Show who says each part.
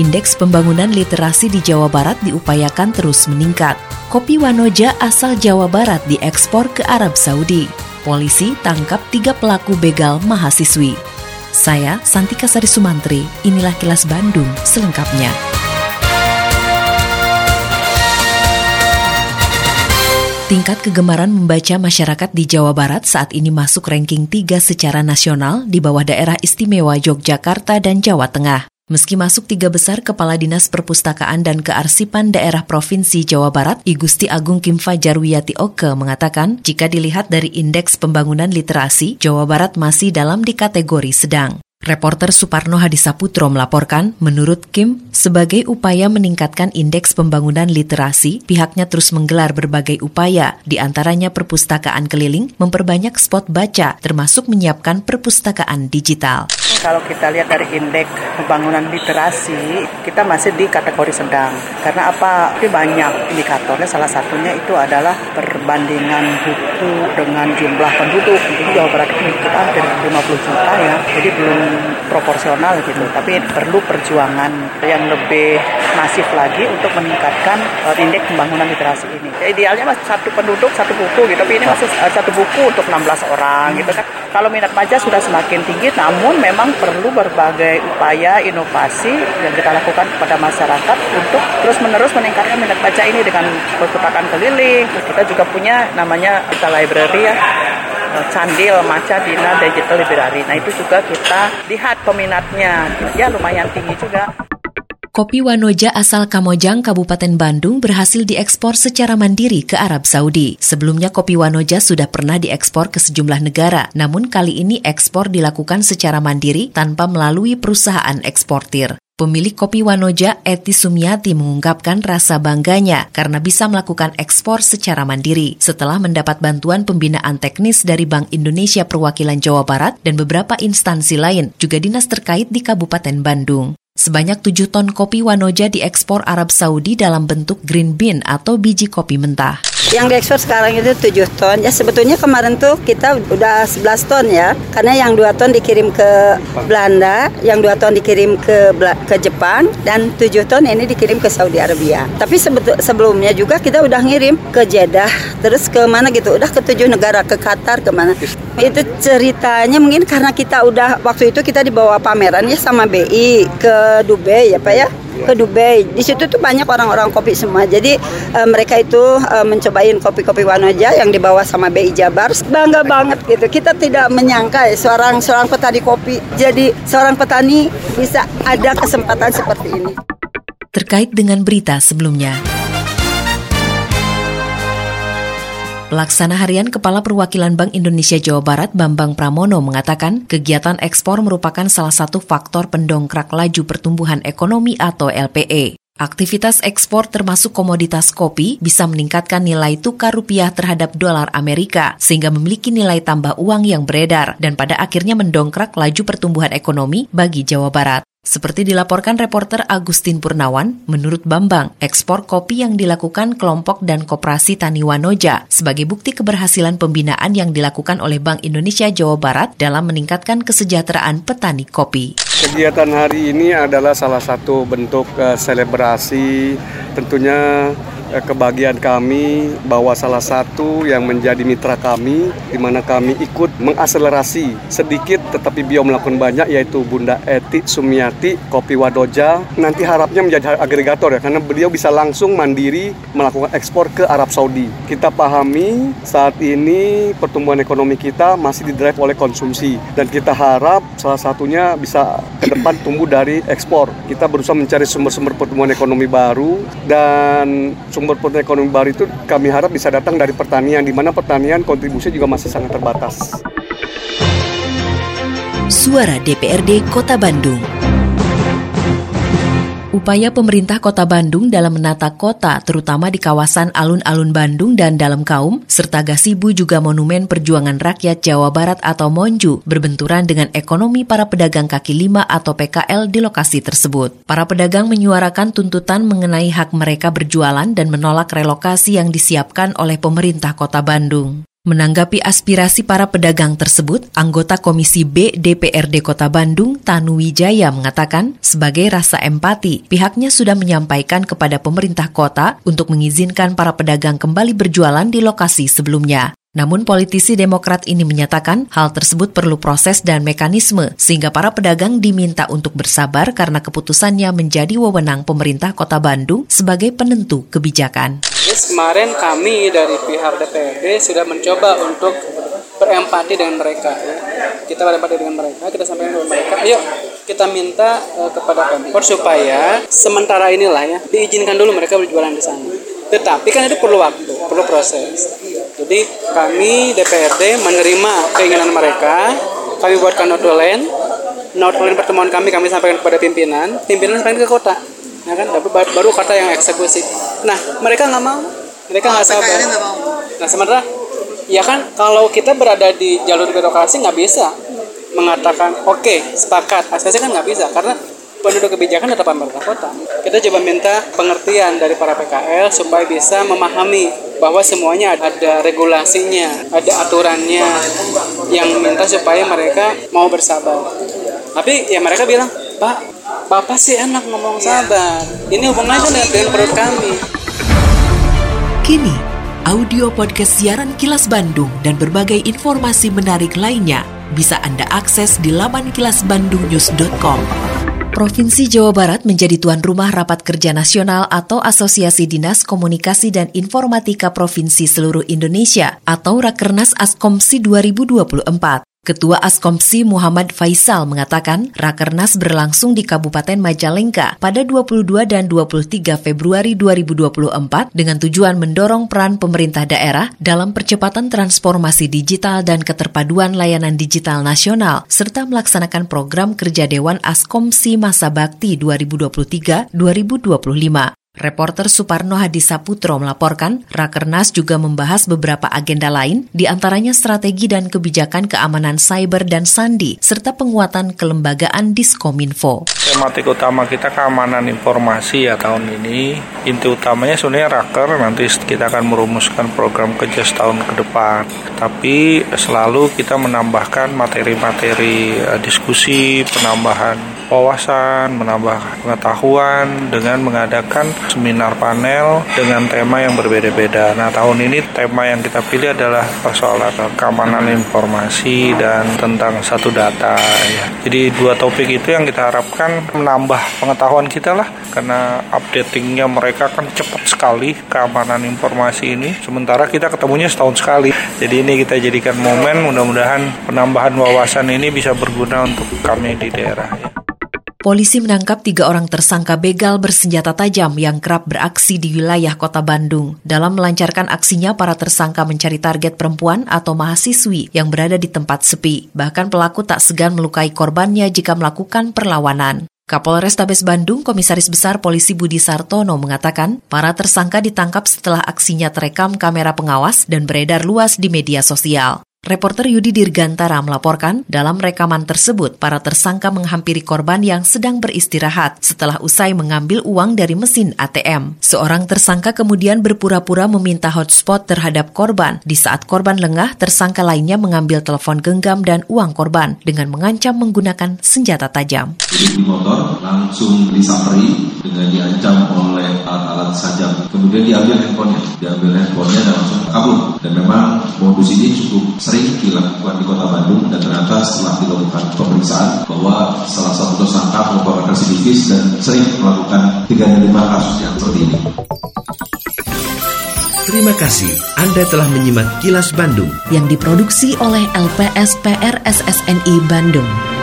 Speaker 1: Indeks pembangunan literasi di Jawa Barat diupayakan terus meningkat. Kopi Wanoja asal Jawa Barat diekspor ke Arab Saudi. Polisi tangkap tiga pelaku begal mahasiswi. Saya Santika Sari Sumantri, inilah kilas Bandung selengkapnya. Tingkat kegemaran membaca masyarakat di Jawa Barat saat ini masuk ranking 3 secara nasional di bawah daerah istimewa Yogyakarta dan Jawa Tengah. Meski masuk tiga besar Kepala Dinas Perpustakaan dan Kearsipan Daerah Provinsi Jawa Barat, I Gusti Agung Kim Fajar Wiyati Oke mengatakan, jika dilihat dari indeks pembangunan literasi, Jawa Barat masih dalam di kategori sedang. Reporter Suparno Hadisaputro melaporkan, menurut Kim, sebagai upaya meningkatkan indeks pembangunan literasi, pihaknya terus menggelar berbagai upaya, di antaranya perpustakaan keliling, memperbanyak spot baca, termasuk menyiapkan perpustakaan digital.
Speaker 2: Kalau kita lihat dari indeks pembangunan literasi, kita masih di kategori sedang. Karena apa? Tapi banyak indikatornya, salah satunya itu adalah perbandingan buku dengan jumlah penduduk. Jadi Jawa Barat itu kita hampir 50 juta ya, jadi belum proporsional gitu. Tapi perlu perjuangan yang lebih masif lagi untuk meningkatkan uh, indeks pembangunan literasi ini. Ya, idealnya mas satu penduduk satu buku gitu, tapi ini masih uh, satu buku untuk 16 orang gitu kan. Kalau minat baca sudah semakin tinggi, namun memang perlu berbagai upaya inovasi yang kita lakukan kepada masyarakat untuk terus-menerus meningkatkan minat baca ini dengan perpustakaan keliling. Terus kita juga punya namanya kita library ya, Candil Maca Dina Digital Library. Nah itu juga kita lihat peminatnya, ya lumayan tinggi juga.
Speaker 1: Kopi Wanoja asal Kamojang, Kabupaten Bandung berhasil diekspor secara mandiri ke Arab Saudi. Sebelumnya kopi Wanoja sudah pernah diekspor ke sejumlah negara, namun kali ini ekspor dilakukan secara mandiri tanpa melalui perusahaan eksportir. Pemilik kopi Wanoja, Eti Sumiati, mengungkapkan rasa bangganya karena bisa melakukan ekspor secara mandiri setelah mendapat bantuan pembinaan teknis dari Bank Indonesia Perwakilan Jawa Barat dan beberapa instansi lain, juga dinas terkait di Kabupaten Bandung. Sebanyak 7 ton kopi Wanoja diekspor Arab Saudi dalam bentuk green bean atau biji kopi mentah.
Speaker 3: Yang diekspor sekarang itu 7 ton. Ya sebetulnya kemarin tuh kita udah 11 ton ya. Karena yang 2 ton dikirim ke Belanda, yang 2 ton dikirim ke ke Jepang dan 7 ton ini dikirim ke Saudi Arabia. Tapi sebetu- sebelumnya juga kita udah ngirim ke Jeddah, terus ke mana gitu. Udah ke 7 negara, ke Qatar, ke mana. Itu ceritanya mungkin karena kita udah waktu itu kita dibawa pameran ya sama BI ke Dubai ya Pak ya ke Dubai. Di situ tuh banyak orang-orang kopi semua. Jadi eh, mereka itu eh, mencobain kopi-kopi Wanoja yang dibawa sama BI Jabar. Bangga banget gitu. Kita tidak menyangka ya seorang seorang petani kopi. Jadi seorang petani bisa ada kesempatan seperti ini.
Speaker 1: Terkait dengan berita sebelumnya. Pelaksana Harian Kepala Perwakilan Bank Indonesia Jawa Barat Bambang Pramono mengatakan kegiatan ekspor merupakan salah satu faktor pendongkrak laju pertumbuhan ekonomi atau LPE. Aktivitas ekspor termasuk komoditas kopi bisa meningkatkan nilai tukar rupiah terhadap dolar Amerika sehingga memiliki nilai tambah uang yang beredar dan pada akhirnya mendongkrak laju pertumbuhan ekonomi bagi Jawa Barat. Seperti dilaporkan reporter Agustin Purnawan, menurut Bambang, ekspor kopi yang dilakukan kelompok dan koperasi Tani Wanoja sebagai bukti keberhasilan pembinaan yang dilakukan oleh Bank Indonesia Jawa Barat dalam meningkatkan kesejahteraan petani kopi.
Speaker 4: Kegiatan hari ini adalah salah satu bentuk eh, selebrasi tentunya kebahagiaan kami bahwa salah satu yang menjadi mitra kami di mana kami ikut mengakselerasi sedikit tetapi beliau melakukan banyak yaitu Bunda Eti Sumiati Kopi Wadoja nanti harapnya menjadi agregator ya karena beliau bisa langsung mandiri melakukan ekspor ke Arab Saudi. Kita pahami saat ini pertumbuhan ekonomi kita masih didrive oleh konsumsi dan kita harap salah satunya bisa ke depan tumbuh dari ekspor. Kita berusaha mencari sumber-sumber pertumbuhan ekonomi baru dan sumber pertumbuhan ekonomi baru itu kami harap bisa datang dari pertanian di mana pertanian kontribusi juga masih sangat terbatas.
Speaker 1: Suara DPRD Kota Bandung. Upaya pemerintah Kota Bandung dalam menata kota, terutama di kawasan alun-alun Bandung dan dalam kaum, serta Gasibu juga Monumen Perjuangan Rakyat Jawa Barat atau Monju, berbenturan dengan ekonomi para pedagang kaki lima atau PKL di lokasi tersebut. Para pedagang menyuarakan tuntutan mengenai hak mereka berjualan dan menolak relokasi yang disiapkan oleh pemerintah Kota Bandung. Menanggapi aspirasi para pedagang tersebut, anggota Komisi B DPRD Kota Bandung, Tanu Wijaya mengatakan, sebagai rasa empati, pihaknya sudah menyampaikan kepada pemerintah kota untuk mengizinkan para pedagang kembali berjualan di lokasi sebelumnya. Namun politisi Demokrat ini menyatakan hal tersebut perlu proses dan mekanisme sehingga para pedagang diminta untuk bersabar karena keputusannya menjadi wewenang pemerintah Kota Bandung sebagai penentu kebijakan.
Speaker 5: Terus kemarin kami dari pihak DPRD sudah mencoba untuk berempati dengan mereka. Kita berempati dengan mereka, kita sampaikan kepada mereka, ayo kita minta uh, kepada Pemkot supaya sementara inilah ya diizinkan dulu mereka berjualan di sana. Tetapi kan itu perlu waktu, perlu proses. Jadi kami DPRD menerima keinginan mereka, kami buatkan notulen, notulen pertemuan kami kami sampaikan kepada pimpinan, pimpinan sampaikan ke kota ya kan baru kata yang eksekusi. Nah mereka nggak mau. Mereka nggak sabar. nah sementara ya kan kalau kita berada di jalur birokrasi nggak bisa mengatakan oke okay, sepakat. Asasi kan nggak bisa karena penduduk kebijakan tetap pemerintah kota. Kita coba minta pengertian dari para PKL supaya bisa memahami bahwa semuanya ada regulasinya, ada aturannya yang minta supaya mereka mau bersabar. Tapi ya mereka bilang, Pak, Bapak sih enak ngomong sabar. Ini hubungannya dengan, dengan perut kami.
Speaker 1: Kini, audio podcast siaran Kilas Bandung dan berbagai informasi menarik lainnya bisa Anda akses di laman kilasbandungnews.com. Provinsi Jawa Barat menjadi tuan rumah Rapat Kerja Nasional atau Asosiasi Dinas Komunikasi dan Informatika Provinsi Seluruh Indonesia atau Rakernas Askomsi 2024. Ketua Askomsi Muhammad Faisal mengatakan Rakernas berlangsung di Kabupaten Majalengka pada 22 dan 23 Februari 2024 dengan tujuan mendorong peran pemerintah daerah dalam percepatan transformasi digital dan keterpaduan layanan digital nasional serta melaksanakan program kerja Dewan Askomsi Masa Bakti 2023-2025. Reporter Suparno Hadisaputro melaporkan, Rakernas juga membahas beberapa agenda lain, di antaranya strategi dan kebijakan keamanan cyber dan sandi, serta penguatan kelembagaan Diskominfo.
Speaker 6: Tematik utama kita keamanan informasi ya tahun ini. Inti utamanya sebenarnya Raker, nanti kita akan merumuskan program kerja setahun ke depan. Tapi selalu kita menambahkan materi-materi eh, diskusi, penambahan wawasan, menambah pengetahuan dengan mengadakan seminar panel dengan tema yang berbeda-beda. Nah, tahun ini tema yang kita pilih adalah persoalan keamanan informasi dan tentang satu data. Ya. Jadi dua topik itu yang kita harapkan menambah pengetahuan kita lah karena updatingnya mereka kan cepat sekali keamanan informasi ini. Sementara kita ketemunya setahun sekali. Jadi ini kita jadikan momen mudah-mudahan penambahan wawasan ini bisa berguna untuk kami di daerah.
Speaker 1: Polisi menangkap tiga orang tersangka begal bersenjata tajam yang kerap beraksi di wilayah kota Bandung. Dalam melancarkan aksinya, para tersangka mencari target perempuan atau mahasiswi yang berada di tempat sepi. Bahkan pelaku tak segan melukai korbannya jika melakukan perlawanan. Kapolres Tabes Bandung, Komisaris Besar Polisi Budi Sartono mengatakan, para tersangka ditangkap setelah aksinya terekam kamera pengawas dan beredar luas di media sosial. Reporter Yudi Dirgantara melaporkan, dalam rekaman tersebut, para tersangka menghampiri korban yang sedang beristirahat setelah usai mengambil uang dari mesin ATM. Seorang tersangka kemudian berpura-pura meminta hotspot terhadap korban. Di saat korban lengah, tersangka lainnya mengambil telepon genggam dan uang korban dengan mengancam menggunakan senjata tajam.
Speaker 7: Di motor langsung disapri dengan diancam oleh alat-alat sajam. Kemudian diambil handphonenya, diambil handphonenya dan langsung kabur. Dan memang modus ini cukup sering dilakukan di kota Bandung dan ternyata setelah dilakukan pemeriksaan bahwa salah satu tersangka merupakan residivis dan sering melakukan 35 kasus yang seperti ini.
Speaker 8: Terima kasih Anda telah menyimak kilas Bandung
Speaker 1: yang diproduksi oleh LPSPR SSNI Bandung.